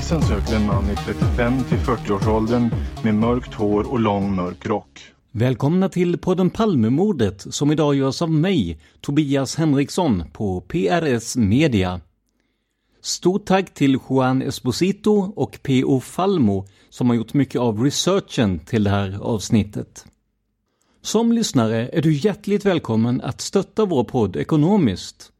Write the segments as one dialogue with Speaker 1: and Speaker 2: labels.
Speaker 1: Polisen söker en man i 35 till 40-årsåldern med mörkt hår och lång mörk rock.
Speaker 2: Välkomna till podden Palmemordet som idag görs av mig, Tobias Henriksson på PRS Media. Stort tack till Juan Esposito och P.O. Falmo som har gjort mycket av researchen till det här avsnittet. Som lyssnare är du hjärtligt välkommen att stötta vår podd ekonomiskt.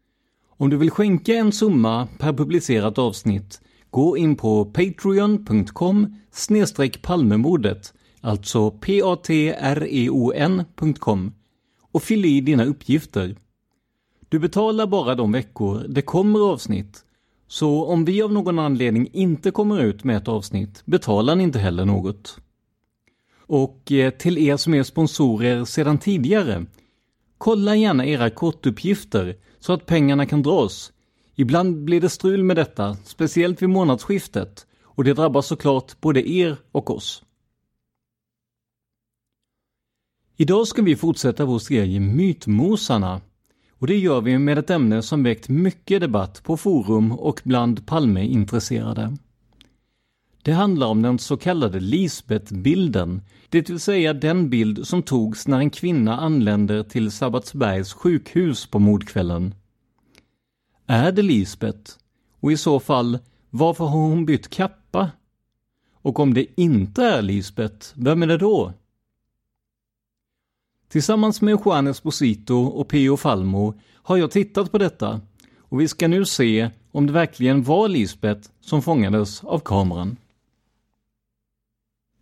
Speaker 2: Om du vill skänka en summa per publicerat avsnitt, gå in på patreon.com palmemordet alltså patreon.com och fyll i dina uppgifter. Du betalar bara de veckor det kommer avsnitt, så om vi av någon anledning inte kommer ut med ett avsnitt betalar ni inte heller något. Och eh, till er som är sponsorer sedan tidigare, kolla gärna era kortuppgifter så att pengarna kan dras. Ibland blir det strul med detta, speciellt vid månadsskiftet, och det drabbar såklart både er och oss. Idag ska vi fortsätta vår serie Mytmosarna. Och det gör vi med ett ämne som väckt mycket debatt på forum och bland Palmeintresserade. Det handlar om den så kallade Lisbeth-bilden, det vill säga den bild som togs när en kvinna anländer till Sabbatsbergs sjukhus på mordkvällen. Är det Lisbet? Och i så fall, varför har hon bytt kappa? Och om det inte är Lisbet, vem är det då? Tillsammans med Juan Esposito och Pio Falmo har jag tittat på detta och vi ska nu se om det verkligen var Lisbet som fångades av kameran.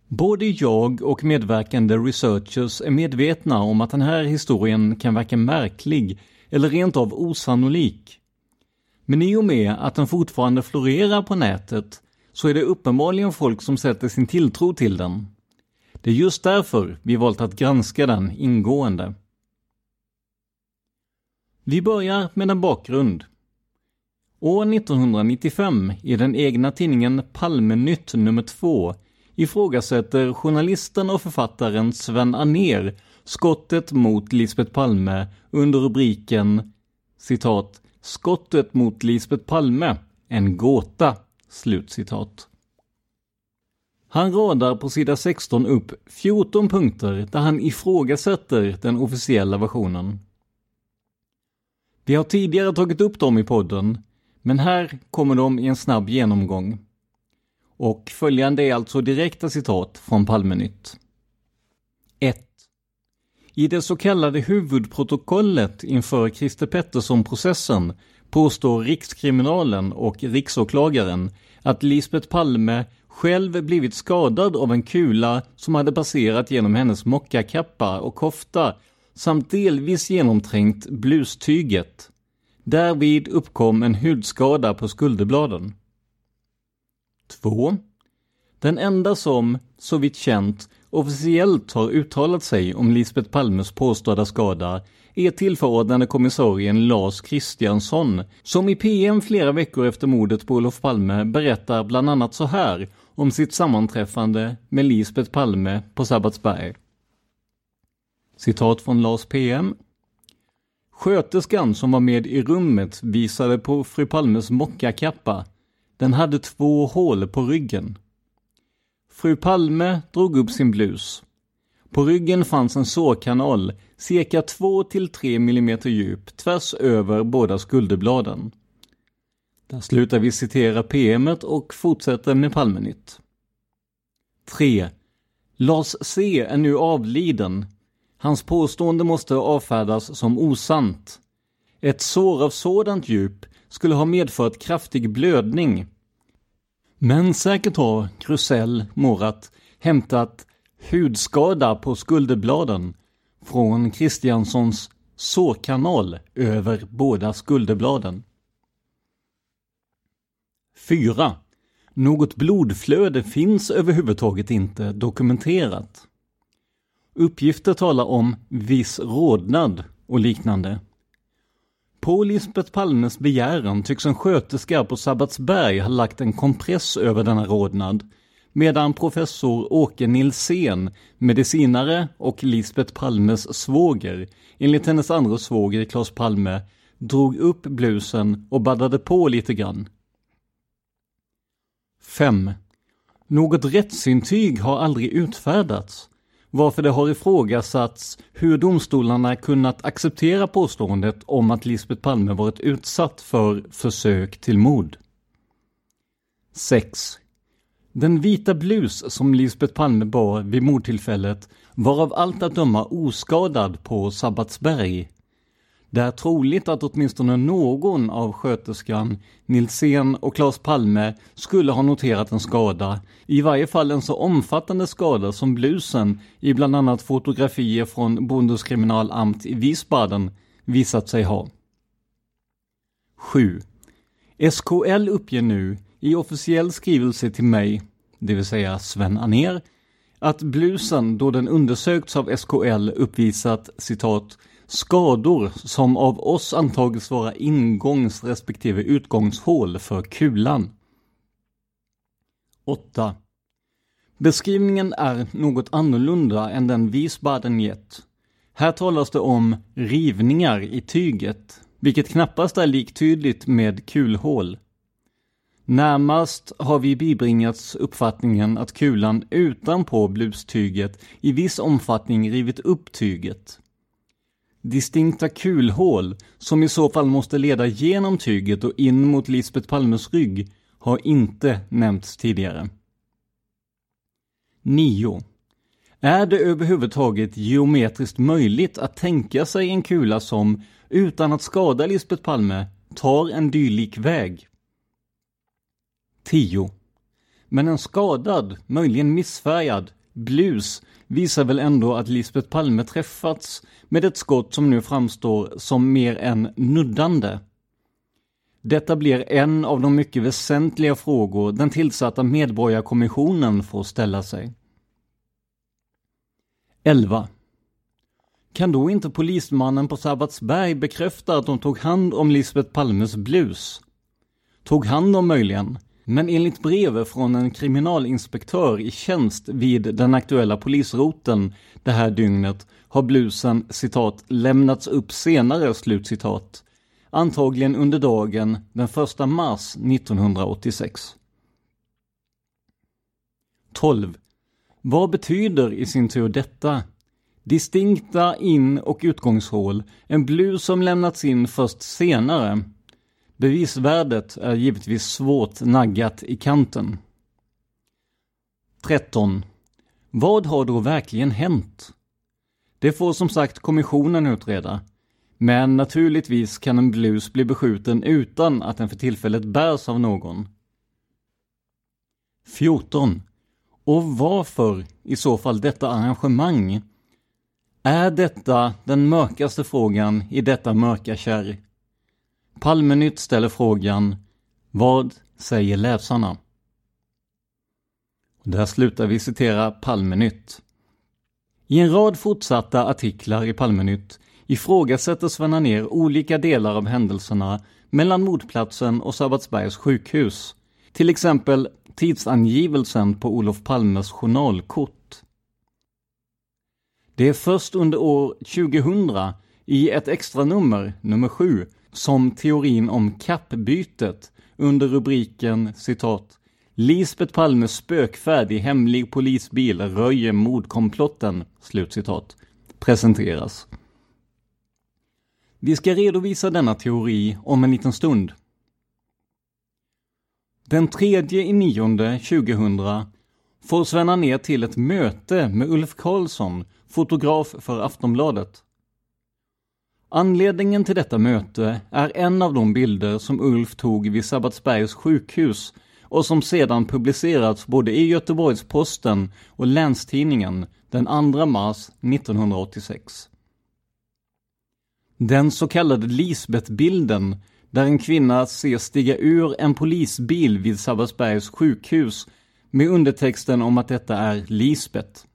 Speaker 2: Både jag och medverkande researchers är medvetna om att den här historien kan verka märklig eller rent av osannolik. Men i och med att den fortfarande florerar på nätet så är det uppenbarligen folk som sätter sin tilltro till den. Det är just därför vi valt att granska den ingående. Vi börjar med en bakgrund. År 1995 i den egna tidningen Palmenytt nummer 2 ifrågasätter journalisten och författaren Sven Aner skottet mot Lisbet Palme under rubriken citat ”Skottet mot Lisbet Palme, en gåta”. Slutcitat. Han radar på sida 16 upp 14 punkter där han ifrågasätter den officiella versionen. Vi har tidigare tagit upp dem i podden, men här kommer de i en snabb genomgång. Och följande är alltså direkta citat från Palmenytt. 1. I det så kallade huvudprotokollet inför Christer Pettersson-processen påstår Rikskriminalen och Riksåklagaren att Lisbet Palme själv blivit skadad av en kula som hade passerat genom hennes mockakappa och kofta samt delvis genomträngt blustyget. Därvid uppkom en hudskada på skulderbladen. 2. Den enda som, såvitt känt, officiellt har uttalat sig om Lisbeth Palmes påstådda skada är tillförordnade kommissarien Lars Kristiansson, som i PM flera veckor efter mordet på Olof Palme berättar bland annat så här om sitt sammanträffande med Lisbeth Palme på Sabbatsberg. Citat från Lars PM. Sköterskan som var med i rummet visade på fru Palmes mockakappa. Den hade två hål på ryggen. Fru Palme drog upp sin blus. På ryggen fanns en sårkanal, cirka 2-3 mm djup, tvärs över båda skulderbladen. Där slutar vi citera PMet och fortsätter med Palmenytt. 3. Lars C är nu avliden. Hans påstående måste avfärdas som osant. Ett sår av sådant djup skulle ha medfört kraftig blödning. Men säkert har Krusell, Morat, hämtat hudskada på skulderbladen från Kristianssons sårkanal över båda skulderbladen. 4. Något blodflöde finns överhuvudtaget inte dokumenterat. Uppgifter talar om viss rodnad och liknande. På Lisbeth Palmes begäran tycks en sköterska på Sabbatsberg ha lagt en kompress över denna rodnad, medan professor Åke Nilsén, medicinare och Lisbeth Palmes svåger, enligt hennes andra svåger Claes Palme, drog upp blusen och baddade på lite grann. 5. Något rättsintyg har aldrig utfärdats, varför det har ifrågasatts hur domstolarna kunnat acceptera påståendet om att Lisbeth Palme varit utsatt för försök till mord. 6. Den vita blus som Lisbeth Palme bar vid mordtillfället var av allt att döma oskadad på Sabbatsberg det är troligt att åtminstone någon av sköterskan, Nilsén och Claes Palme skulle ha noterat en skada, i varje fall en så omfattande skada som blusen i bland annat fotografier från Bundeskriminalamt i Wiesbaden visat sig ha. 7. SKL uppger nu i officiell skrivelse till mig, det vill säga Sven Aner, att blusen då den undersökts av SKL uppvisat citat Skador som av oss antagits vara ingångs respektive utgångshål för kulan. 8. Beskrivningen är något annorlunda än den Wiesbaden gett. Här talas det om rivningar i tyget, vilket knappast är liktydigt med kulhål. Närmast har vi bibringats uppfattningen att kulan utanpå blustyget i viss omfattning rivit upp tyget distinkta kulhål som i så fall måste leda genom tyget och in mot Lisbet Palmes rygg har inte nämnts tidigare. 9. Är det överhuvudtaget geometriskt möjligt att tänka sig en kula som, utan att skada Lisbet Palme, tar en dylik väg? 10. Men en skadad, möjligen missfärgad, blus visar väl ändå att Lisbeth Palme träffats med ett skott som nu framstår som mer än nuddande. Detta blir en av de mycket väsentliga frågor den tillsatta Medborgarkommissionen får ställa sig. 11. Kan då inte polismannen på Sabbatsberg bekräfta att de tog hand om Lisbeth Palmes blus? Tog hand om möjligen, men enligt brev från en kriminalinspektör i tjänst vid den aktuella polisroten det här dygnet har blusen citat lämnats upp senare slutcitat. Antagligen under dagen den 1 mars 1986. 12. Vad betyder i sin tur detta? Distinkta in och utgångshål, en blus som lämnats in först senare, Bevisvärdet är givetvis svårt naggat i kanten. 13. Vad har då verkligen hänt? Det får som sagt kommissionen utreda. Men naturligtvis kan en blus bli beskjuten utan att den för tillfället bärs av någon. 14. Och varför i så fall detta arrangemang? Är detta den mörkaste frågan i detta mörka kärr? Palmenytt ställer frågan Vad säger läsarna? Där slutar vi citera Palmenytt. I en rad fortsatta artiklar i Palmenytt ifrågasätter Sven ner olika delar av händelserna mellan mordplatsen och Sabbatsbergs sjukhus. Till exempel tidsangivelsen på Olof Palmes journalkort. Det är först under år 2000 i ett extra nummer, nummer 7, som teorin om kappbytet under rubriken citat Lisbet Palmes spökfärd i hemlig polisbil röjer mordkomplotten, slutcitat, presenteras. Vi ska redovisa denna teori om en liten stund. Den 3 i 9 2000 får Svenna ner till ett möte med Ulf Karlsson, fotograf för Aftonbladet. Anledningen till detta möte är en av de bilder som Ulf tog vid Sabbatsbergs sjukhus och som sedan publicerats både i Göteborgs-Posten och Länstidningen den 2 mars 1986. Den så kallade Lisbeth-bilden, där en kvinna ses stiga ur en polisbil vid Sabbatsbergs sjukhus med undertexten om att detta är Lisbeth.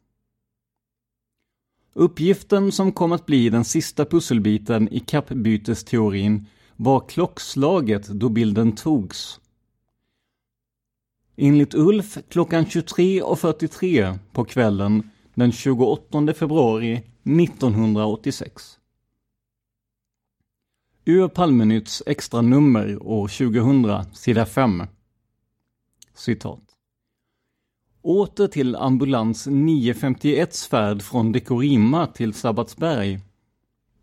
Speaker 2: Uppgiften som kom att bli den sista pusselbiten i kappbytesteorin var klockslaget då bilden togs. Enligt Ulf klockan 23.43 på kvällen den 28 februari 1986. Ur Palmenytts extra nummer år 2000, sida 5. Citat. Åter till ambulans 951 färd från Dekorima till Sabbatsberg.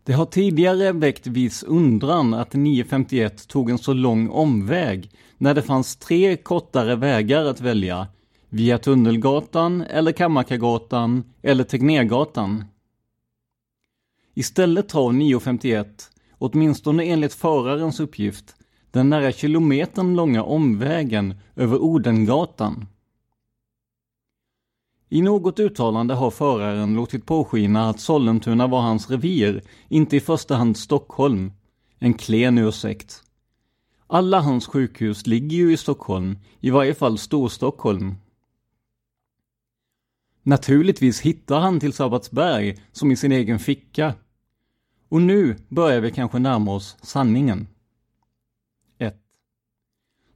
Speaker 2: Det har tidigare väckt viss undran att 951 tog en så lång omväg när det fanns tre kortare vägar att välja via Tunnelgatan eller Kammarkagatan eller Tegnérgatan. Istället tar 951, åtminstone enligt förarens uppgift, den nära kilometern långa omvägen över Odengatan. I något uttalande har föraren låtit påskina att Sollentuna var hans revir, inte i första hand Stockholm. En klen ursäkt. Alla hans sjukhus ligger ju i Stockholm, i varje fall Storstockholm. Naturligtvis hittar han till Sabbatsberg som i sin egen ficka. Och nu börjar vi kanske närma oss sanningen.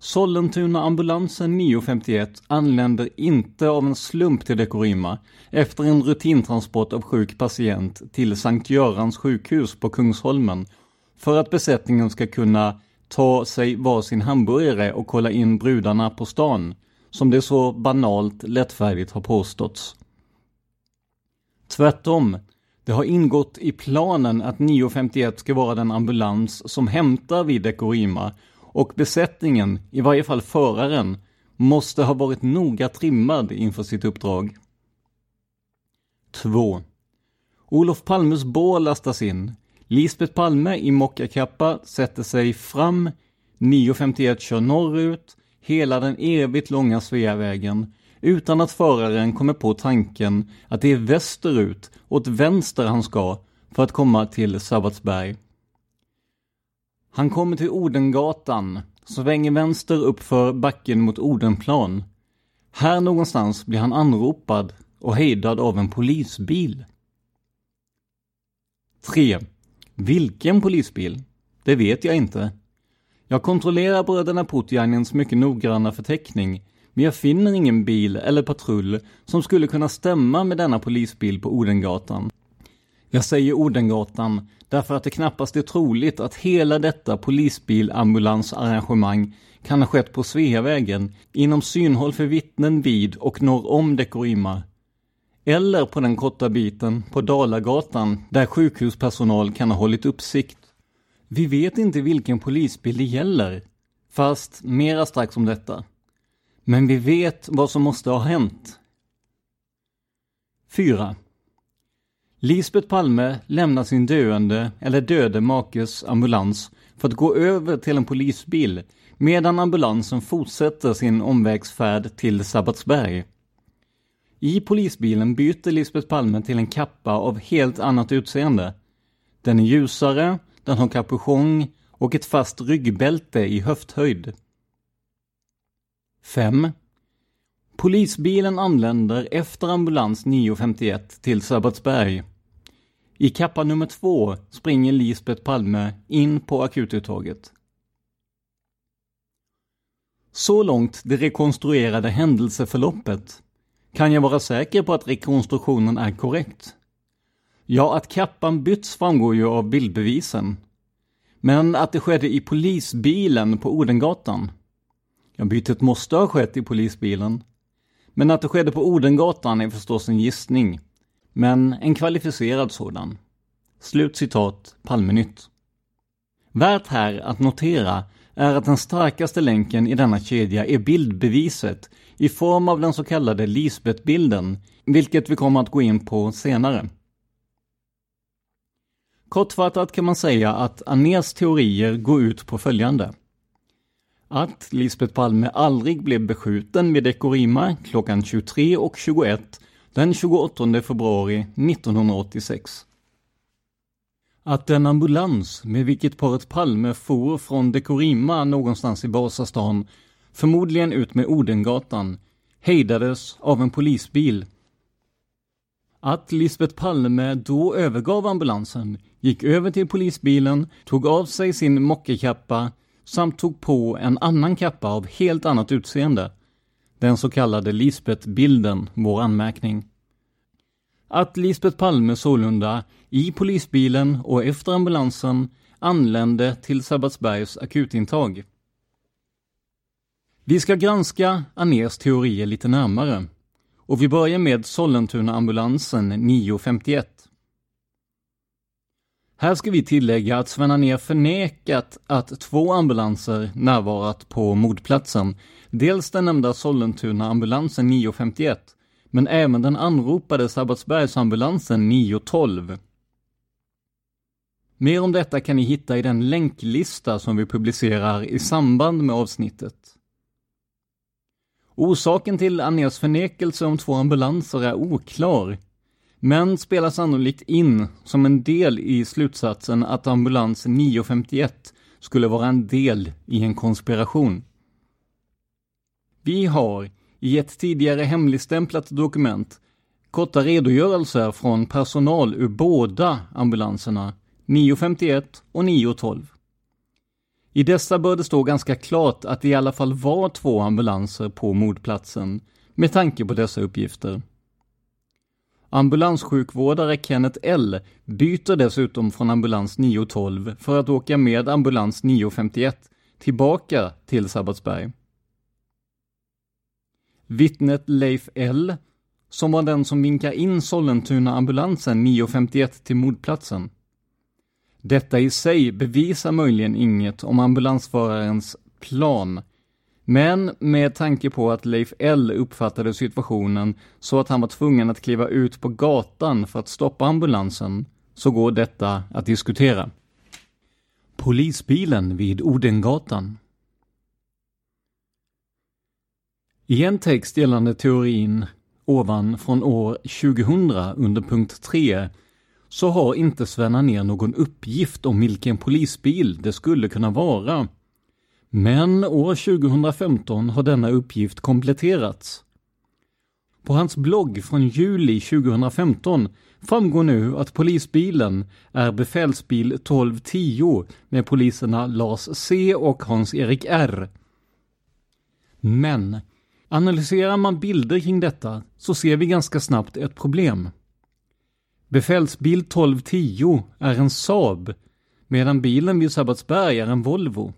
Speaker 2: Sollentuna-ambulansen 951 anländer inte av en slump till Dekorima efter en rutintransport av sjuk patient till Sankt Görans sjukhus på Kungsholmen för att besättningen ska kunna ta sig varsin hamburgare och kolla in brudarna på stan, som det så banalt lättfärdigt har påståtts. Tvärtom, det har ingått i planen att 951 ska vara den ambulans som hämtar vid Dekorima och besättningen, i varje fall föraren, måste ha varit noga trimmad inför sitt uppdrag. 2. Olof Palmes bål lastas in. Lisbeth Palme i mockakappa sätter sig fram. 9.51 kör norrut, hela den evigt långa Sveavägen, utan att föraren kommer på tanken att det är västerut, åt vänster han ska, för att komma till Sabbatsberg. Han kommer till Odengatan, svänger vänster uppför backen mot Odenplan. Här någonstans blir han anropad och hejdad av en polisbil. 3. Vilken polisbil? Det vet jag inte. Jag kontrollerar bröderna Putjanins mycket noggranna förteckning, men jag finner ingen bil eller patrull som skulle kunna stämma med denna polisbil på Odengatan. Jag säger Odengatan därför att det knappast är troligt att hela detta polisbilambulansarrangemang kan ha skett på Sveavägen, inom synhåll för vittnen vid och norr om Dekorima. Eller på den korta biten på Dalagatan där sjukhuspersonal kan ha hållit uppsikt. Vi vet inte vilken polisbil det gäller, fast mera strax om detta. Men vi vet vad som måste ha hänt. 4. Lisbeth Palme lämnar sin döende eller döde makes ambulans för att gå över till en polisbil medan ambulansen fortsätter sin omvägsfärd till Sabbatsberg. I polisbilen byter Lisbeth Palme till en kappa av helt annat utseende. Den är ljusare, den har kapuschong och ett fast ryggbälte i höfthöjd. 5. Polisbilen anländer efter ambulans 951 till Sabbatsberg. I kappa nummer två springer Lisbeth Palme in på akututtaget. Så långt det rekonstruerade händelseförloppet kan jag vara säker på att rekonstruktionen är korrekt. Ja, att kappan bytts framgår ju av bildbevisen. Men att det skedde i polisbilen på Odengatan? Ja, bytet måste ha skett i polisbilen. Men att det skedde på Odengatan är förstås en gissning. Men en kvalificerad sådan. Slut citat Palmenytt. Värt här att notera är att den starkaste länken i denna kedja är bildbeviset i form av den så kallade Lisbeth-bilden, vilket vi kommer att gå in på senare. Kortfattat kan man säga att Aners teorier går ut på följande. Att Lisbeth Palme aldrig blev beskjuten vid Ekorima klockan 23 och 21 den 28 februari 1986. Att en ambulans med vilket paret Palme for från Dekorima någonstans i Basastan, förmodligen ut med Odengatan, hejdades av en polisbil. Att Lisbeth Palme då övergav ambulansen, gick över till polisbilen, tog av sig sin mockekappa samt tog på en annan kappa av helt annat utseende. Den så kallade Lisbeth-bilden, vår anmärkning. Att Lisbeth Palme sålunda i polisbilen och efter ambulansen anlände till Sabbatsbergs akutintag. Vi ska granska Aners teorier lite närmare och vi börjar med Sollentuna-ambulansen 951. Här ska vi tillägga att Sven Anér förnekat att två ambulanser närvarat på mordplatsen. Dels den nämnda Sollentuna-ambulansen 951 men även den anropade Sabbatsbergsambulansen 912. Mer om detta kan ni hitta i den länklista som vi publicerar i samband med avsnittet. Orsaken till Anérs förnekelse om två ambulanser är oklar, men spelar sannolikt in som en del i slutsatsen att ambulans 951 skulle vara en del i en konspiration. Vi har i ett tidigare hemligstämplat dokument korta redogörelser från personal ur båda ambulanserna, 951 och 912. I dessa bör det stå ganska klart att det i alla fall var två ambulanser på mordplatsen, med tanke på dessa uppgifter. Ambulanssjukvårdare Kenneth L byter dessutom från ambulans 912 för att åka med ambulans 951 tillbaka till Sabbatsberg. Vittnet Leif L, som var den som vinkar in Sollentuna-ambulansen 951 till mordplatsen. Detta i sig bevisar möjligen inget om ambulansförarens plan, men med tanke på att Leif L uppfattade situationen så att han var tvungen att kliva ut på gatan för att stoppa ambulansen, så går detta att diskutera. Polisbilen vid Odengatan I en text gällande teorin ovan från år 2000 under punkt 3 så har inte Sven ner någon uppgift om vilken polisbil det skulle kunna vara. Men år 2015 har denna uppgift kompletterats. På hans blogg från juli 2015 framgår nu att polisbilen är befälsbil 1210 med poliserna Lars C och Hans-Erik R. Men Analyserar man bilder kring detta så ser vi ganska snabbt ett problem. Befälsbil 1210 är en Saab medan bilen vid Sabbatsberg är en Volvo.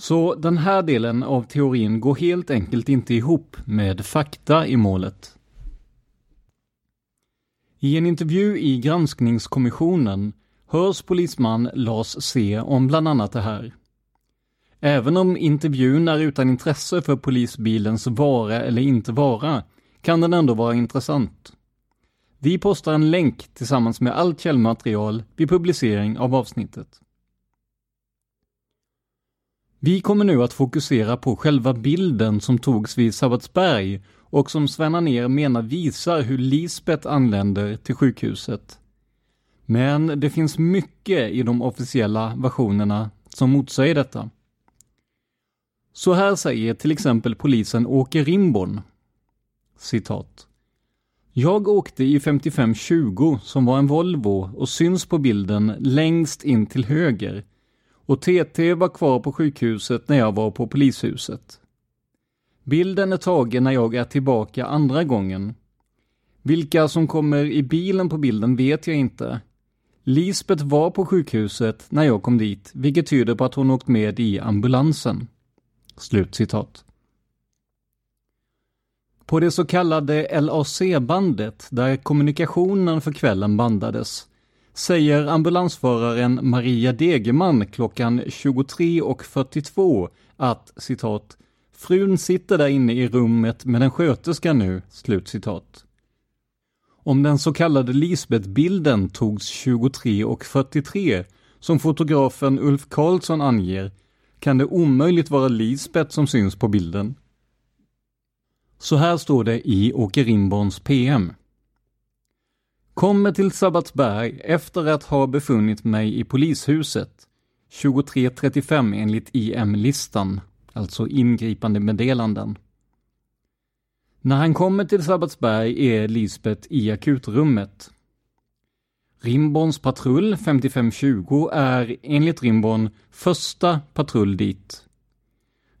Speaker 2: Så den här delen av teorin går helt enkelt inte ihop med fakta i målet. I en intervju i granskningskommissionen hörs polisman Lars C om bland annat det här. Även om intervjun är utan intresse för polisbilens vara eller inte vara, kan den ändå vara intressant. Vi postar en länk tillsammans med allt källmaterial vid publicering av avsnittet. Vi kommer nu att fokusera på själva bilden som togs vid Sabbatsberg och som Sven ner menar visar hur Lisbet anländer till sjukhuset. Men det finns mycket i de officiella versionerna som motsäger detta. Så här säger till exempel polisen Åke Rimborn. Citat. Jag åkte i 5520 som var en Volvo och syns på bilden längst in till höger. Och TT var kvar på sjukhuset när jag var på polishuset. Bilden är tagen när jag är tillbaka andra gången. Vilka som kommer i bilen på bilden vet jag inte. Lisbeth var på sjukhuset när jag kom dit, vilket tyder på att hon åkt med i ambulansen. Slutcitat. På det så kallade LAC-bandet, där kommunikationen för kvällen bandades, säger ambulansföraren Maria Degeman klockan 23.42 att citat Frun sitter där inne i rummet med en sköterska nu, slutcitat. Om den så kallade Lisbeth-bilden togs 23.43, som fotografen Ulf Karlsson anger, kan det omöjligt vara Lisbeth som syns på bilden. Så här står det i Åke Rimborns PM. Kommer till Sabbatsberg efter att ha befunnit mig i polishuset 23.35 enligt IM-listan, alltså ingripande meddelanden. När han kommer till Sabbatsberg är Lisbeth i akutrummet. Rimborns patrull 5520 är enligt Rimborn första patrull dit.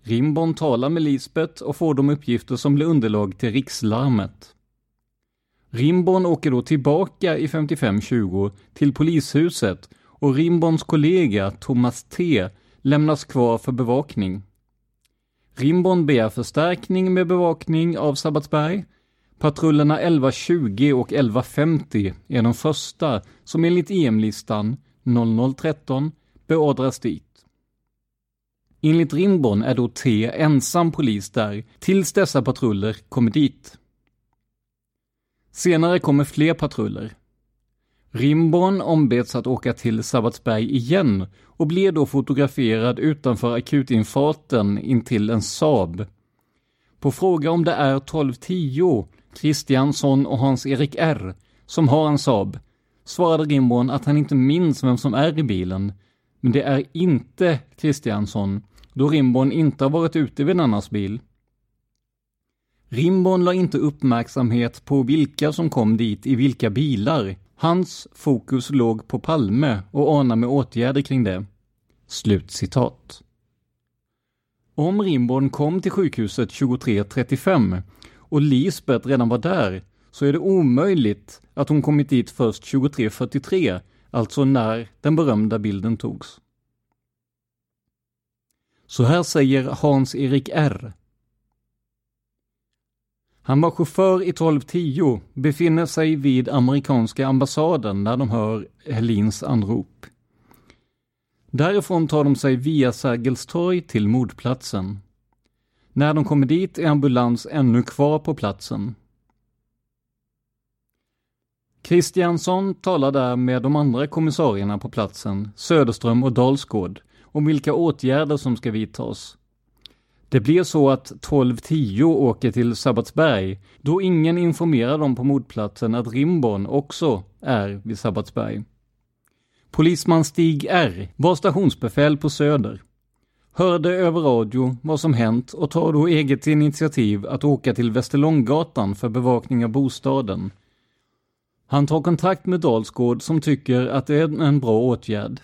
Speaker 2: Rimborn talar med Lisbeth och får de uppgifter som blir underlag till rikslarmet. Rimborn åker då tillbaka i 5520 till polishuset och Rimborns kollega Thomas T lämnas kvar för bevakning. Rimborn begär förstärkning med bevakning av Sabbatsberg. Patrullerna 11.20 och 11.50 är de första som enligt EM-listan 0013 beordras dit. Enligt Rimborn är då T ensam polis där tills dessa patruller kommer dit. Senare kommer fler patruller. Rimborn ombeds att åka till Sabbatsberg igen och blir då fotograferad utanför akutinfarten intill en Saab. På fråga om det är 1210 Kristiansson och Hans-Erik R som har en Saab svarade Rimborn att han inte minns vem som är i bilen. Men det är inte Kristiansson, då Rimborn inte har varit ute vid en annans bil. Rimborn la inte uppmärksamhet på vilka som kom dit i vilka bilar, Hans fokus låg på Palme och anar med åtgärder kring det. Slut citat. Om Rimborn kom till sjukhuset 23.35 och Lisbeth redan var där så är det omöjligt att hon kommit dit först 23.43, alltså när den berömda bilden togs. Så här säger Hans-Erik R. Han var chaufför i 1210, befinner sig vid amerikanska ambassaden när de hör Helins anrop. Därifrån tar de sig via Sergels torg till mordplatsen. När de kommer dit är ambulans ännu kvar på platsen. Kristiansson talar där med de andra kommissarierna på platsen, Söderström och Dalsgård, om vilka åtgärder som ska vidtas. Det blir så att 12.10 åker till Sabbatsberg, då ingen informerar dem på mordplatsen att Rimborn också är vid Sabbatsberg. Polisman Stig R var stationsbefäl på Söder. Hörde över radio vad som hänt och tar då eget initiativ att åka till Västerlånggatan för bevakning av bostaden. Han tar kontakt med Dalsgård som tycker att det är en bra åtgärd.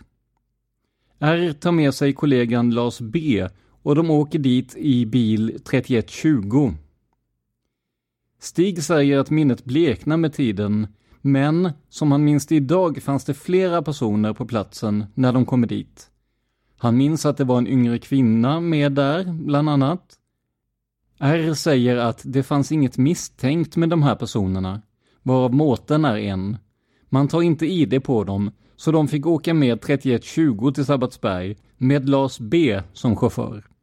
Speaker 2: R tar med sig kollegan Lars B och de åker dit i bil 3120. Stig säger att minnet bleknar med tiden, men som han minns det idag fanns det flera personer på platsen när de kommer dit. Han minns att det var en yngre kvinna med där, bland annat. R säger att det fanns inget misstänkt med de här personerna, varav Mårten är en. Man tar inte ID på dem, så de fick åka med 3120 till Sabbatsberg med Lars B som chaufför.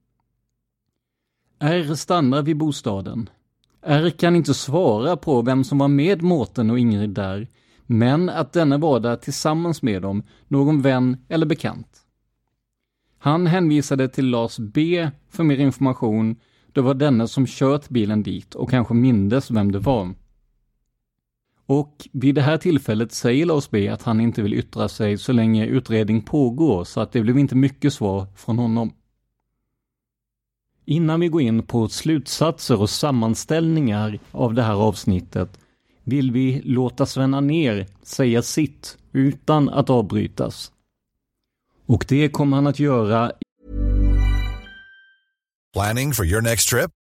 Speaker 2: R stannar vid bostaden. R kan inte svara på vem som var med Mårten och Ingrid där, men att denne var där tillsammans med dem, någon vän eller bekant. Han hänvisade till Lars B för mer information, det var denne som kört bilen dit och kanske mindes vem det var. Och vid det här tillfället säger Lars B att han inte vill yttra sig så länge utredning pågår, så att det blev inte mycket svar från honom. Innan vi går in på slutsatser och sammanställningar av det här avsnittet vill vi låta Svenna ner säga sitt utan att avbrytas. Och det kommer han att göra.
Speaker 3: Planning for your next trip?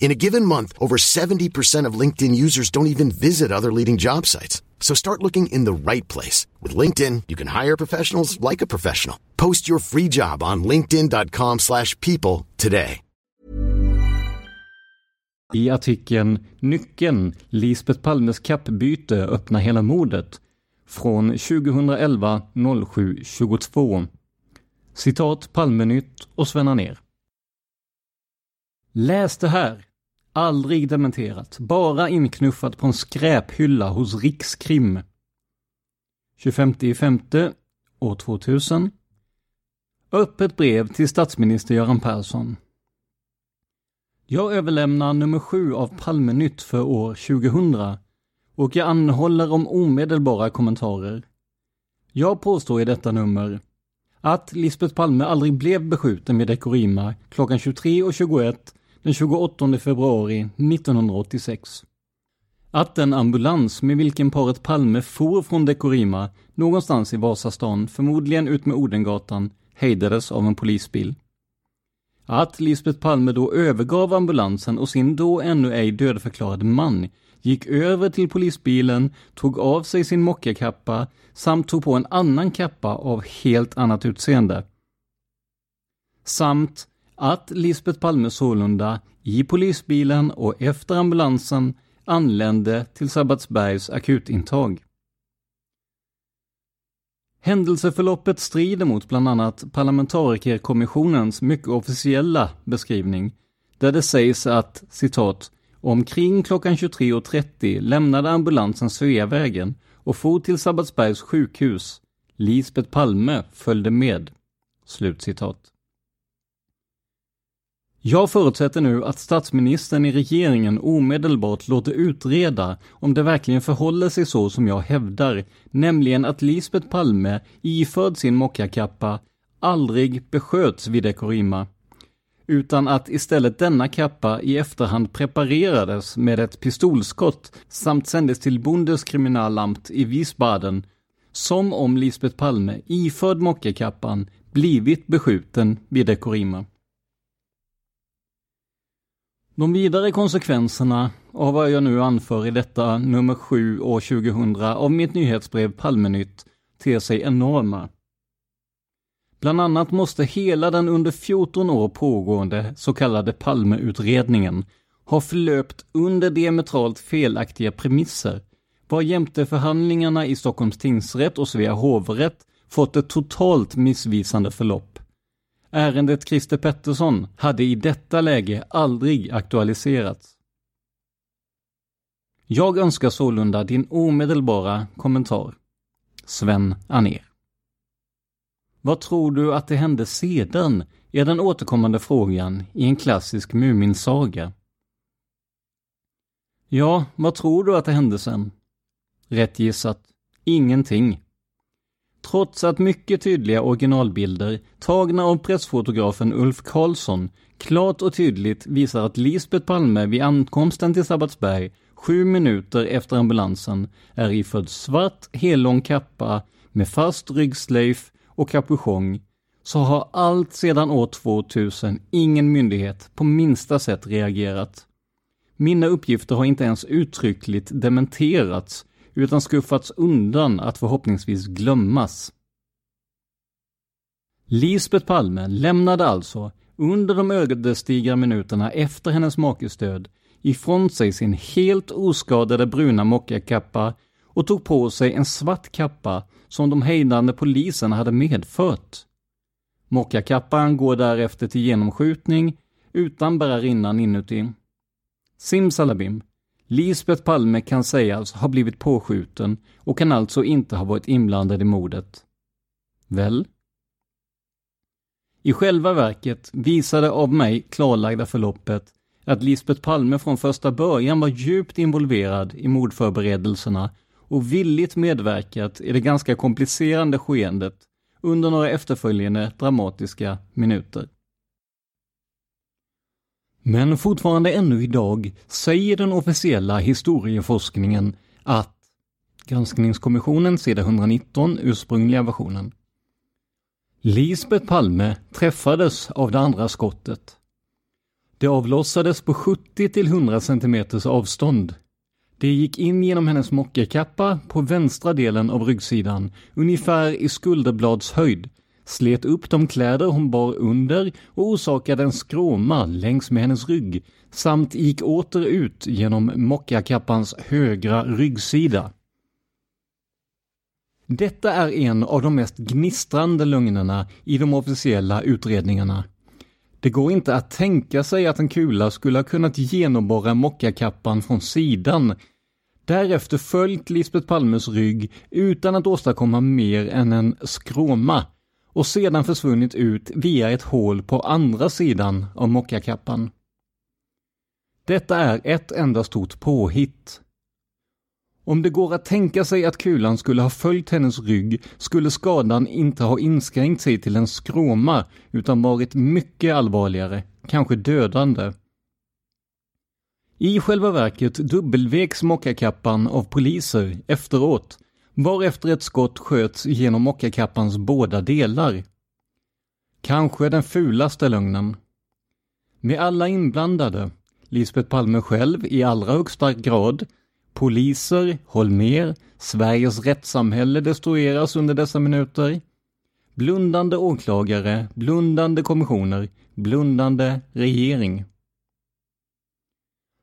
Speaker 4: In a given month, over 70% of LinkedIn users don't even visit other leading job sites. So start looking in the right place. With LinkedIn, you can hire professionals like a professional. Post your free job on linkedin.com slash people today.
Speaker 2: I artikeln Nyckeln, Lisbeth Palmes kappbyte öppnar hela mordet från 2011 07 22. Citat Palmenytt och Svenna ner. Läs det här! Aldrig dementerat, bara inknuffat på en skräphylla hos Rikskrim. 25 femte år 2000. Öppet brev till statsminister Göran Persson. Jag överlämnar nummer sju av Palmenytt för år 2000 och jag anhåller om omedelbara kommentarer. Jag påstår i detta nummer att Lisbeth Palme aldrig blev beskjuten vid Dekorima klockan 23.21 den 28 februari 1986. Att den ambulans med vilken paret Palme for från Dekorima någonstans i Vasastan, förmodligen ut med Odengatan, hejdades av en polisbil. Att Lisbeth Palme då övergav ambulansen och sin då ännu ej dödförklarade man gick över till polisbilen, tog av sig sin mockakappa samt tog på en annan kappa av helt annat utseende. Samt att Lisbeth Palme sålunda i polisbilen och efter ambulansen anlände till Sabbatsbergs akutintag. Händelseförloppet strider mot bland annat parlamentarikerkommissionens mycket officiella beskrivning, där det sägs att citat Omkring klockan 23.30 lämnade ambulansen Sveavägen och for till Sabbatsbergs sjukhus. Lisbeth Palme följde med. Slutcitat. Jag förutsätter nu att statsministern i regeringen omedelbart låter utreda om det verkligen förhåller sig så som jag hävdar, nämligen att Lisbeth Palme, iförd sin mockakappa, aldrig besköts vid Dekorima, utan att istället denna kappa i efterhand preparerades med ett pistolskott samt sändes till Bundeskriminalamt i Wiesbaden, som om Lisbeth Palme, iförd mockakappan, blivit beskjuten vid Dekorima. De vidare konsekvenserna av vad jag nu anför i detta nummer 7 år 2000 av mitt nyhetsbrev Palmenytt ter sig enorma. Bland annat måste hela den under 14 år pågående så kallade Palmeutredningen ha förlöpt under diametralt felaktiga premisser, var jämte förhandlingarna i Stockholms tingsrätt och Svea hovrätt fått ett totalt missvisande förlopp. Ärendet Christer Pettersson hade i detta läge aldrig aktualiserats. Jag önskar sålunda din omedelbara kommentar. Sven Aner. Vad tror du att det hände sedan? är den återkommande frågan i en klassisk Muminsaga. Ja, vad tror du att det hände sen? Rätt gissat. Ingenting. Trots att mycket tydliga originalbilder, tagna av pressfotografen Ulf Karlsson, klart och tydligt visar att Lisbet Palme vid ankomsten till Sabbatsberg, sju minuter efter ambulansen, är iförd svart hellång kappa med fast ryggslöjf och kapuschong, så har allt sedan år 2000 ingen myndighet på minsta sätt reagerat. Mina uppgifter har inte ens uttryckligt dementerats utan skuffats undan att förhoppningsvis glömmas. Lisbet Palme lämnade alltså, under de ödesdigra minuterna efter hennes makes död, ifrån sig sin helt oskadade bruna mockakappa och tog på sig en svart kappa som de hejdande poliserna hade medfört. Mockakappan går därefter till genomskjutning utan bärarinnan inuti. Simsalabim, Lisbeth Palme kan sägas ha blivit påskjuten och kan alltså inte ha varit inblandad i mordet. Väl? I själva verket visade av mig klarlagda förloppet att Lisbeth Palme från första början var djupt involverad i mordförberedelserna och villigt medverkat i det ganska komplicerande skeendet under några efterföljande dramatiska minuter. Men fortfarande ännu idag säger den officiella historieforskningen att Granskningskommissionen sida 119, ursprungliga versionen. Lisbeth Palme träffades av det andra skottet. Det avlossades på 70 till 100 cm avstånd. Det gick in genom hennes mockerkappa på vänstra delen av ryggsidan, ungefär i skulderbladshöjd, slet upp de kläder hon bar under och orsakade en skråma längs med hennes rygg, samt gick åter ut genom mockakappans högra ryggsida. Detta är en av de mest gnistrande lögnerna i de officiella utredningarna. Det går inte att tänka sig att en kula skulle ha kunnat genomborra mockakappan från sidan, därefter följt Lisbeth Palmes rygg utan att åstadkomma mer än en skråma och sedan försvunnit ut via ett hål på andra sidan av mockakappan. Detta är ett enda stort påhitt. Om det går att tänka sig att kulan skulle ha följt hennes rygg skulle skadan inte ha inskränkt sig till en skråma utan varit mycket allvarligare, kanske dödande. I själva verket dubbelveks mockakappan av poliser efteråt, varefter ett skott sköts genom mockakappans båda delar. Kanske den fulaste lögnen. Med alla inblandade, Lisbeth Palme själv i allra högsta grad, Poliser, Holmer, Sveriges rättssamhälle destrueras under dessa minuter. Blundande åklagare, blundande kommissioner, blundande regering.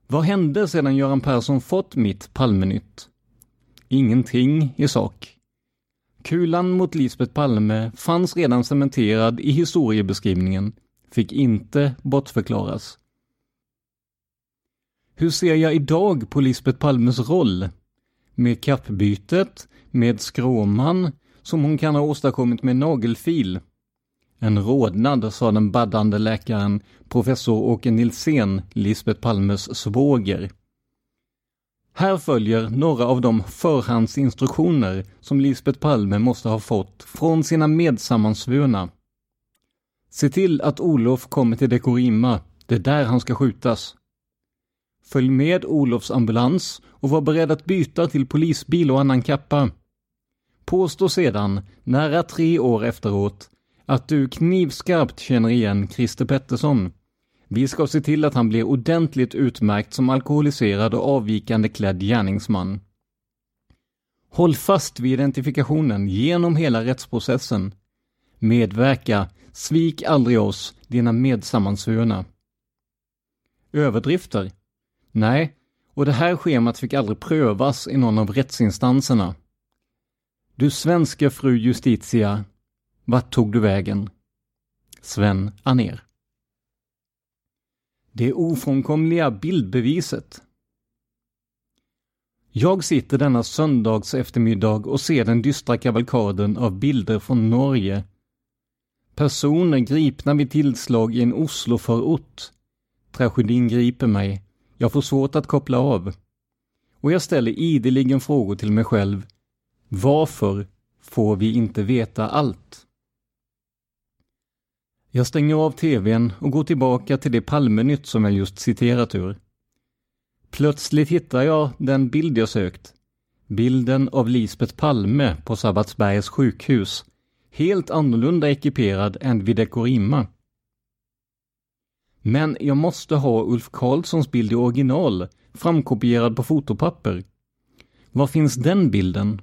Speaker 2: Vad hände sedan Göran Persson fått mitt Palmenytt? Ingenting i sak. Kulan mot Lisbeth Palme fanns redan cementerad i historiebeskrivningen, fick inte bortförklaras. Hur ser jag idag på Lisbeth Palmes roll? Med kappbytet, med skråman, som hon kan ha åstadkommit med nagelfil. En rodnad, sa den baddande läkaren, professor Åke Nilsén, Lisbeth Palmes svåger. Här följer några av de förhandsinstruktioner som Lisbeth Palme måste ha fått från sina medsammansvurna. Se till att Olof kommer till Dekorima, det är där han ska skjutas. Följ med Olofs ambulans och var beredd att byta till polisbil och annan kappa. Påstå sedan, nära tre år efteråt, att du knivskarpt känner igen Christer Pettersson. Vi ska se till att han blir ordentligt utmärkt som alkoholiserad och avvikande klädd gärningsman. Håll fast vid identifikationen genom hela rättsprocessen. Medverka, svik aldrig oss, dina medsammansvurna. Överdrifter? Nej, och det här schemat fick aldrig prövas i någon av rättsinstanserna. Du svenska fru Justitia, vart tog du vägen? Sven Aner det ofrånkomliga bildbeviset Jag sitter denna söndags eftermiddag och ser den dystra kavalkaden av bilder från Norge. Personer gripna vid tillslag i en Osloförort. Tragedin griper mig. Jag får svårt att koppla av. Och jag ställer ideligen frågor till mig själv. Varför får vi inte veta allt? Jag stänger av tvn och går tillbaka till det Palmenytt som jag just citerat ur. Plötsligt hittar jag den bild jag sökt. Bilden av Lisbet Palme på Sabbatsbergs sjukhus. Helt annorlunda ekiperad än vid Dekorima. Men jag måste ha Ulf Karlssons bild i original, framkopierad på fotopapper. Var finns den bilden?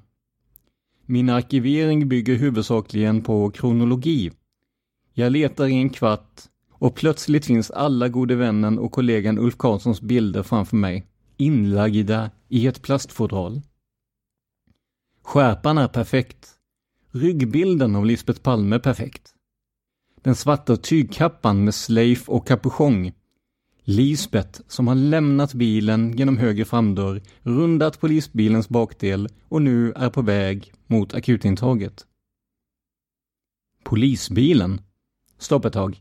Speaker 2: Min arkivering bygger huvudsakligen på kronologi. Jag letar i en kvart och plötsligt finns alla gode vännen och kollegan Ulf Karlssons bilder framför mig, inlagda i ett plastfodral. Skärpan är perfekt. Ryggbilden av Lisbet Palme perfekt. Den svarta tygkappan med slöjf och kapuschong. Lisbet som har lämnat bilen genom höger framdörr, rundat polisbilens bakdel och nu är på väg mot akutintaget. Polisbilen? Stopp ett tag.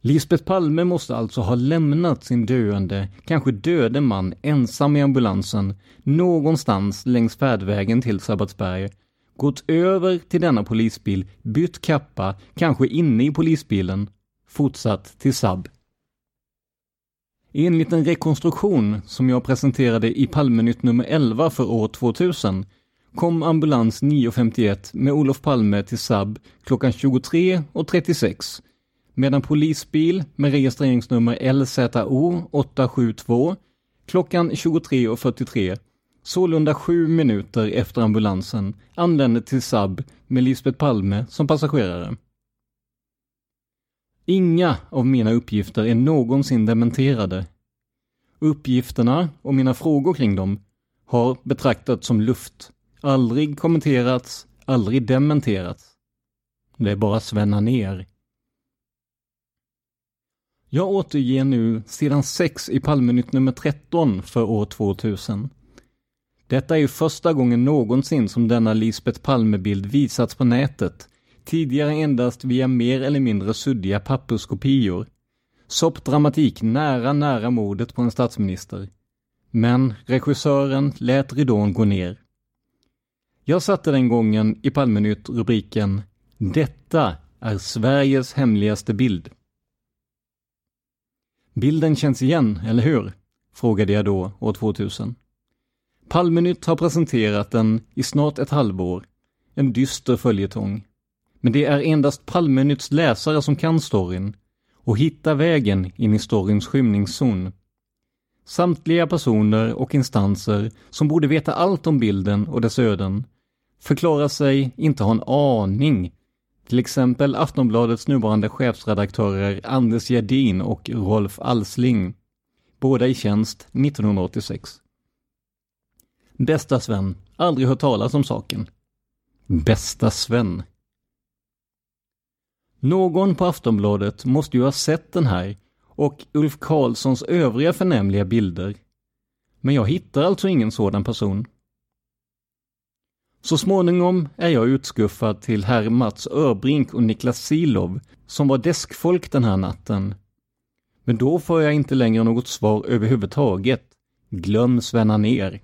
Speaker 2: Lisbeth Palme måste alltså ha lämnat sin döende, kanske döde man ensam i ambulansen någonstans längs färdvägen till Sabbatsberg, gått över till denna polisbil, bytt kappa, kanske inne i polisbilen, fortsatt till SAB. Enligt en rekonstruktion som jag presenterade i Palmenytt nummer 11 för år 2000 kom ambulans 9.51 med Olof Palme till SAB klockan 23.36 medan polisbil med registreringsnummer LZO 872 klockan 23.43 sålunda sju minuter efter ambulansen anlände till SAB med Lisbeth Palme som passagerare. Inga av mina uppgifter är någonsin dementerade. Uppgifterna och mina frågor kring dem har betraktats som luft, aldrig kommenterats, aldrig dementerats. Det är bara svänna ner. Jag återger nu sidan 6 i Palmenytt nummer 13 för år 2000. Detta är ju första gången någonsin som denna Lisbeth Palme-bild visats på nätet, tidigare endast via mer eller mindre suddiga papperskopior. Soppdramatik nära, nära mordet på en statsminister. Men regissören lät ridån gå ner. Jag satte den gången i Palmenytt rubriken ”Detta är Sveriges hemligaste bild”. Bilden känns igen, eller hur? Frågade jag då, år 2000. Palmenytt har presenterat den i snart ett halvår. En dyster följetong. Men det är endast Palmenytts läsare som kan storyn och hittar vägen in i storyns skymningszon. Samtliga personer och instanser som borde veta allt om bilden och dess öden förklarar sig inte ha en aning till exempel Aftonbladets nuvarande chefsredaktörer Anders Gerdin och Rolf Alsling. Båda i tjänst 1986. Bästa Sven, aldrig hört talas om saken. Bästa Sven. Någon på Aftonbladet måste ju ha sett den här och Ulf Karlssons övriga förnämliga bilder. Men jag hittar alltså ingen sådan person. Så småningom är jag utskuffad till herr Mats Örbrink och Niklas Silov som var deskfolk den här natten. Men då får jag inte längre något svar överhuvudtaget. Glöm Svenna ner.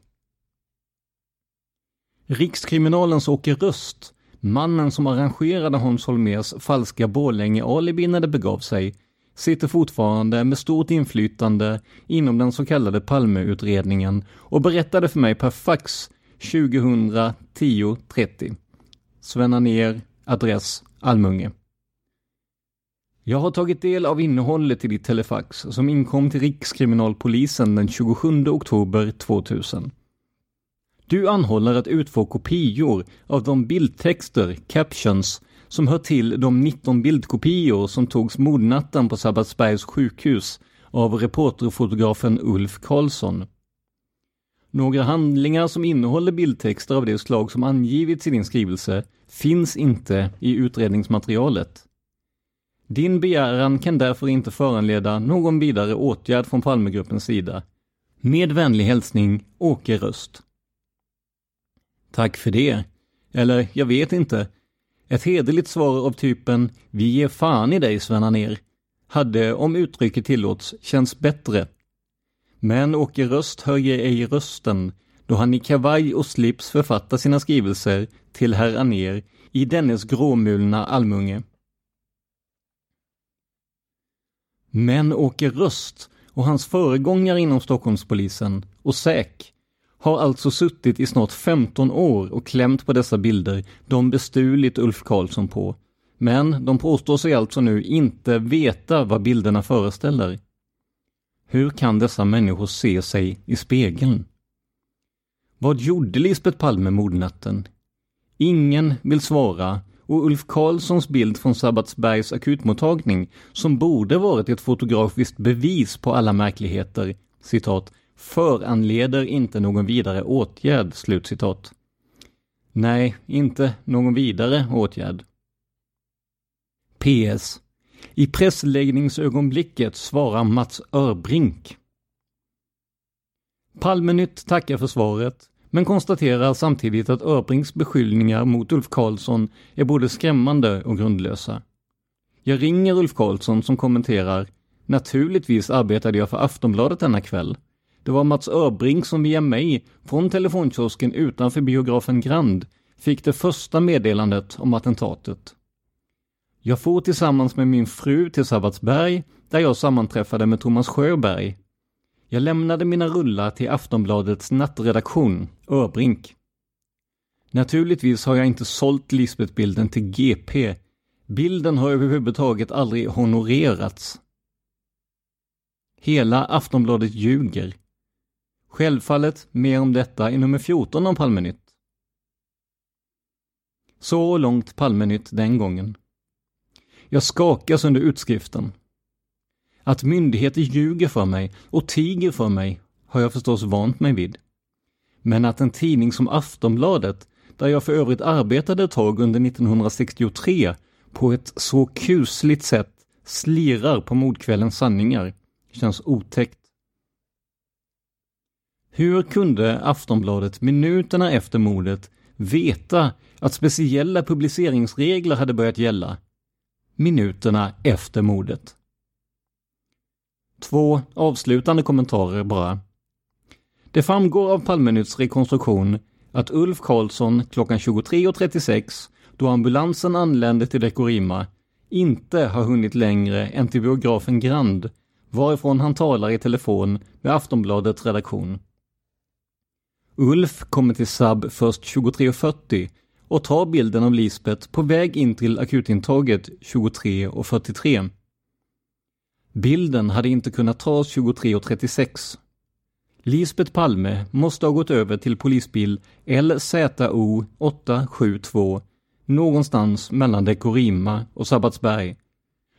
Speaker 2: Rikskriminalens Åke Röst, mannen som arrangerade Hans Holmers falska Borlänge-alibi när det begav sig, sitter fortfarande med stort inflytande inom den så kallade Palmeutredningen och berättade för mig per fax 2010 30. Svenna ner, adress Almunge. Jag har tagit del av innehållet i ditt telefax som inkom till Rikskriminalpolisen den 27 oktober 2000. Du anhåller att utfå kopior av de bildtexter, captions, som hör till de 19 bildkopior som togs mordnatten på Sabbatsbergs sjukhus av reporterfotografen Ulf Karlsson. Några handlingar som innehåller bildtexter av det slag som angivits i din skrivelse finns inte i utredningsmaterialet. Din begäran kan därför inte föranleda någon vidare åtgärd från Palmegruppens sida. Med vänlig hälsning Åke Röst. Tack för det. Eller, jag vet inte. Ett hederligt svar av typen ”Vi ger fan i dig Sven ner hade, om uttrycket tillåts, känts bättre. Men Åke Röst höjer ej rösten då han i kavaj och slips författar sina skrivelser till herr Aner i dennes gråmulna Almunge. Men Åke Röst och hans föregångare inom Stockholmspolisen och SÄK har alltså suttit i snart 15 år och klämt på dessa bilder de bestulit Ulf Karlsson på. Men de påstår sig alltså nu inte veta vad bilderna föreställer. Hur kan dessa människor se sig i spegeln? Vad gjorde Lisbet Palme mordnatten? Ingen vill svara och Ulf Karlssons bild från Sabbatsbergs akutmottagning, som borde varit ett fotografiskt bevis på alla märkligheter, citat, föranleder inte någon vidare åtgärd, slutcitat. Nej, inte någon vidare åtgärd. PS. I pressläggningsögonblicket svarar Mats Örbrink. Palmenytt tackar för svaret, men konstaterar samtidigt att Örbrinks beskyllningar mot Ulf Karlsson är både skrämmande och grundlösa. Jag ringer Ulf Karlsson som kommenterar Naturligtvis arbetade jag för Aftonbladet denna kväll. Det var Mats Örbrink som via mig, från telefonkiosken utanför biografen Grand, fick det första meddelandet om attentatet. Jag for tillsammans med min fru till Sabbatsberg, där jag sammanträffade med Thomas Sjöberg. Jag lämnade mina rullar till Aftonbladets nattredaktion, Öbrink. Naturligtvis har jag inte sålt Lisbeth-bilden till GP. Bilden har överhuvudtaget aldrig honorerats. Hela Aftonbladet ljuger. Självfallet mer om detta i nummer 14 av Palmenytt. Så långt Palmenytt den gången. Jag skakas under utskriften. Att myndigheter ljuger för mig och tiger för mig har jag förstås vant mig vid. Men att en tidning som Aftonbladet, där jag för övrigt arbetade ett tag under 1963, på ett så kusligt sätt slirar på mordkvällens sanningar, känns otäckt. Hur kunde Aftonbladet minuterna efter mordet veta att speciella publiceringsregler hade börjat gälla minuterna efter mordet. Två avslutande kommentarer bara. Det framgår av Palmenytts rekonstruktion att Ulf Karlsson klockan 23.36 då ambulansen anlände till Dekorima inte har hunnit längre än till biografen Grand varifrån han talar i telefon med Aftonbladets redaktion. Ulf kommer till SAB först 23.40 och tar bilden av Lisbeth på väg in till akutintaget 23.43. Bilden hade inte kunnat tas 23.36. Lisbeth Palme måste ha gått över till polisbil LZO 872 någonstans mellan Dekorima och Sabbatsberg.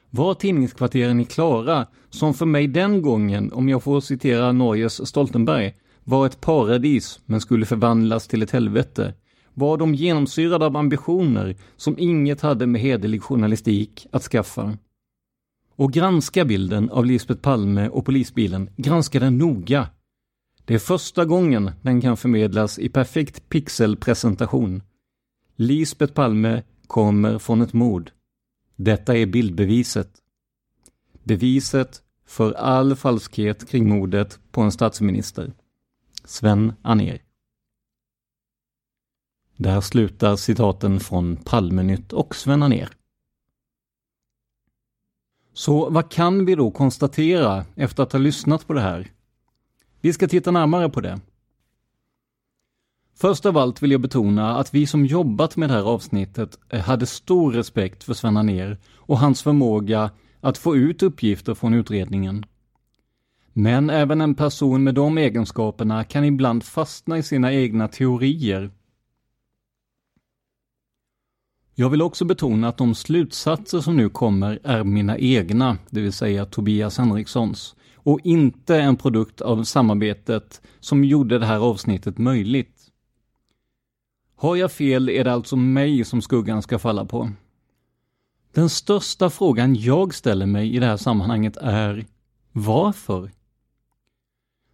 Speaker 2: Var tidningskvarteren i Klara, som för mig den gången, om jag får citera Norges Stoltenberg, var ett paradis men skulle förvandlas till ett helvete, var de genomsyrade av ambitioner som inget hade med hederlig journalistik att skaffa. Och granska bilden av Lisbeth Palme och polisbilen, granska den noga. Det är första gången den kan förmedlas i perfekt pixelpresentation. Lisbeth Palme kommer från ett mord. Detta är bildbeviset. Beviset för all falskhet kring mordet på en statsminister. Sven Anér. Där slutar citaten från Palmenytt och Sven ner. Så vad kan vi då konstatera efter att ha lyssnat på det här? Vi ska titta närmare på det. Först av allt vill jag betona att vi som jobbat med det här avsnittet hade stor respekt för Sven ner och hans förmåga att få ut uppgifter från utredningen. Men även en person med de egenskaperna kan ibland fastna i sina egna teorier jag vill också betona att de slutsatser som nu kommer är mina egna, det vill säga Tobias Henrikssons, och inte en produkt av samarbetet som gjorde det här avsnittet möjligt. Har jag fel är det alltså mig som skuggan ska falla på. Den största frågan jag ställer mig i det här sammanhanget är varför?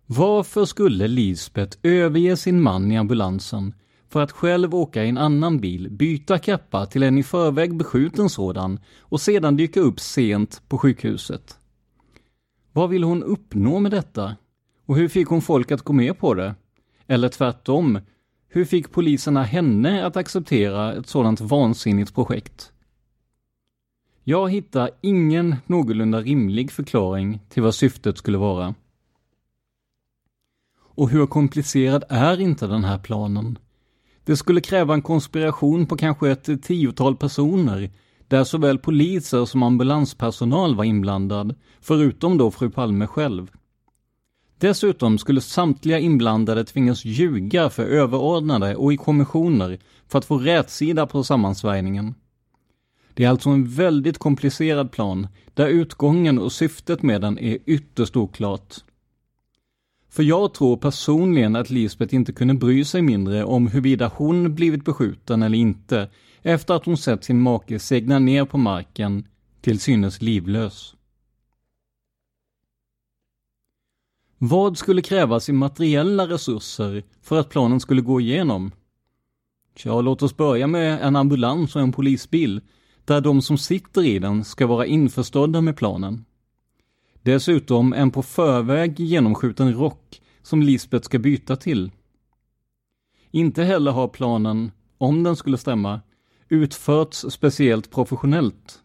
Speaker 2: Varför skulle Lisbeth överge sin man i ambulansen för att själv åka i en annan bil, byta kappa till en i förväg beskjuten sådan och sedan dyka upp sent på sjukhuset? Vad ville hon uppnå med detta? Och hur fick hon folk att gå med på det? Eller tvärtom, hur fick poliserna henne att acceptera ett sådant vansinnigt projekt? Jag hittar ingen någorlunda rimlig förklaring till vad syftet skulle vara. Och hur komplicerad är inte den här planen? Det skulle kräva en konspiration på kanske ett tiotal personer, där såväl poliser som ambulanspersonal var inblandad, förutom då fru Palme själv. Dessutom skulle samtliga inblandade tvingas ljuga för överordnade och i kommissioner för att få rätsida på sammansvärjningen. Det är alltså en väldigt komplicerad plan, där utgången och syftet med den är ytterst oklart. För jag tror personligen att Lisbeth inte kunde bry sig mindre om huruvida hon blivit beskjuten eller inte, efter att hon sett sin make segna ner på marken, till synes livlös. Vad skulle krävas i materiella resurser för att planen skulle gå igenom? Ja, låt oss börja med en ambulans och en polisbil, där de som sitter i den ska vara införstådda med planen. Dessutom en på förväg genomskjuten rock som Lisbeth ska byta till. Inte heller har planen, om den skulle stämma, utförts speciellt professionellt.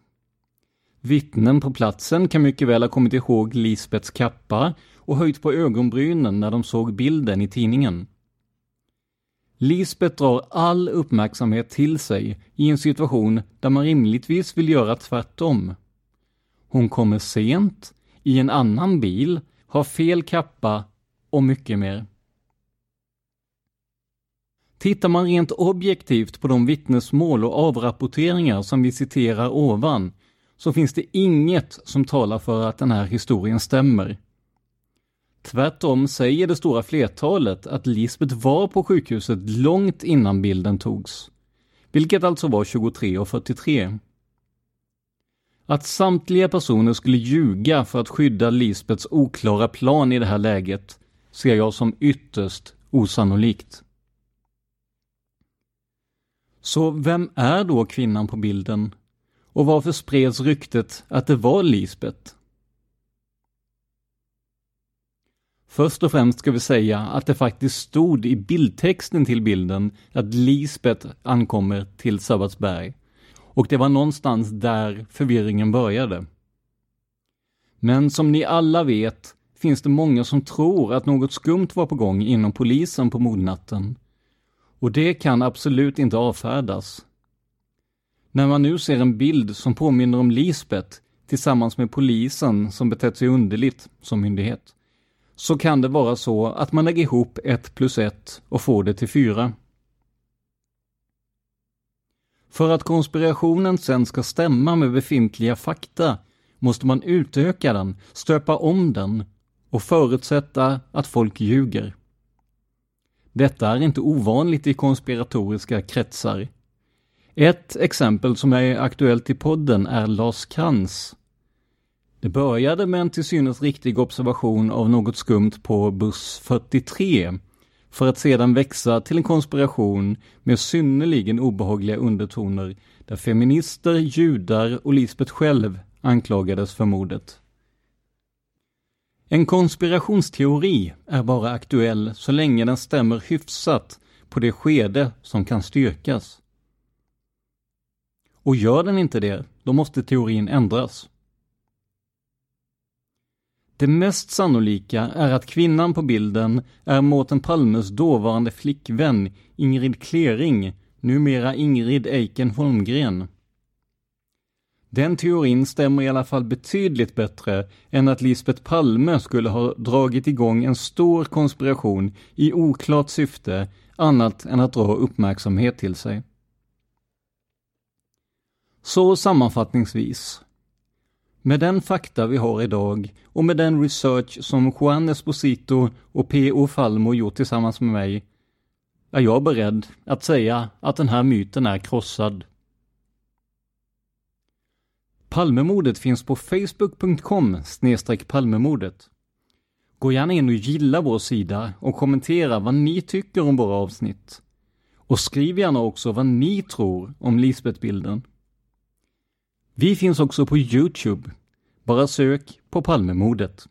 Speaker 2: Vittnen på platsen kan mycket väl ha kommit ihåg Lisbets kappa och höjt på ögonbrynen när de såg bilden i tidningen. Lisbeth drar all uppmärksamhet till sig i en situation där man rimligtvis vill göra tvärtom. Hon kommer sent, i en annan bil, har fel kappa och mycket mer. Tittar man rent objektivt på de vittnesmål och avrapporteringar som vi citerar ovan, så finns det inget som talar för att den här historien stämmer. Tvärtom säger det stora flertalet att Lisbeth var på sjukhuset långt innan bilden togs. Vilket alltså var 23.43. Att samtliga personer skulle ljuga för att skydda Lisbeths oklara plan i det här läget ser jag som ytterst osannolikt. Så vem är då kvinnan på bilden? Och varför spreds ryktet att det var Lisbeth? Först och främst ska vi säga att det faktiskt stod i bildtexten till bilden att Lisbeth ankommer till Sabbatsberg. Och det var någonstans där förvirringen började. Men som ni alla vet finns det många som tror att något skumt var på gång inom polisen på mordnatten. Och det kan absolut inte avfärdas. När man nu ser en bild som påminner om Lisbeth tillsammans med polisen som betett sig underligt som myndighet, så kan det vara så att man lägger ihop ett plus ett och får det till fyra. För att konspirationen sen ska stämma med befintliga fakta måste man utöka den, stöpa om den och förutsätta att folk ljuger. Detta är inte ovanligt i konspiratoriska kretsar. Ett exempel som är aktuellt i podden är Lars Krantz. Det började med en till synes riktig observation av något skumt på buss 43 för att sedan växa till en konspiration med synnerligen obehagliga undertoner där feminister, judar och Lisbeth själv anklagades för mordet. En konspirationsteori är bara aktuell så länge den stämmer hyfsat på det skede som kan styrkas. Och gör den inte det, då måste teorin ändras. Det mest sannolika är att kvinnan på bilden är Mårten Palmes dåvarande flickvän Ingrid Klering, numera Ingrid Eiken Holmgren. Den teorin stämmer i alla fall betydligt bättre än att Lisbeth Palme skulle ha dragit igång en stor konspiration i oklart syfte annat än att dra uppmärksamhet till sig. Så sammanfattningsvis. Med den fakta vi har idag och med den research som Juan Esposito och P.O. Falmo gjort tillsammans med mig är jag beredd att säga att den här myten är krossad. Palmemordet finns på facebook.com palmemordet. Gå gärna in och gilla vår sida och kommentera vad ni tycker om våra avsnitt. Och skriv gärna också vad ni tror om Lisbeth-bilden. Vi finns också på Youtube. Bara sök på Palmemordet.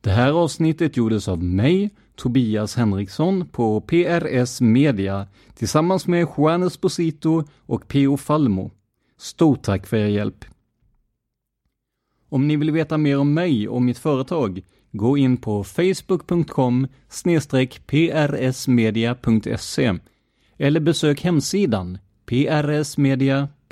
Speaker 2: Det här avsnittet gjordes av mig, Tobias Henriksson på PRS Media tillsammans med Juan Esposito och P.O. Falmo. Stort tack för er hjälp! Om ni vill veta mer om mig och mitt företag, gå in på facebook.com prsmedia.se eller besök hemsidan prsmedia.se.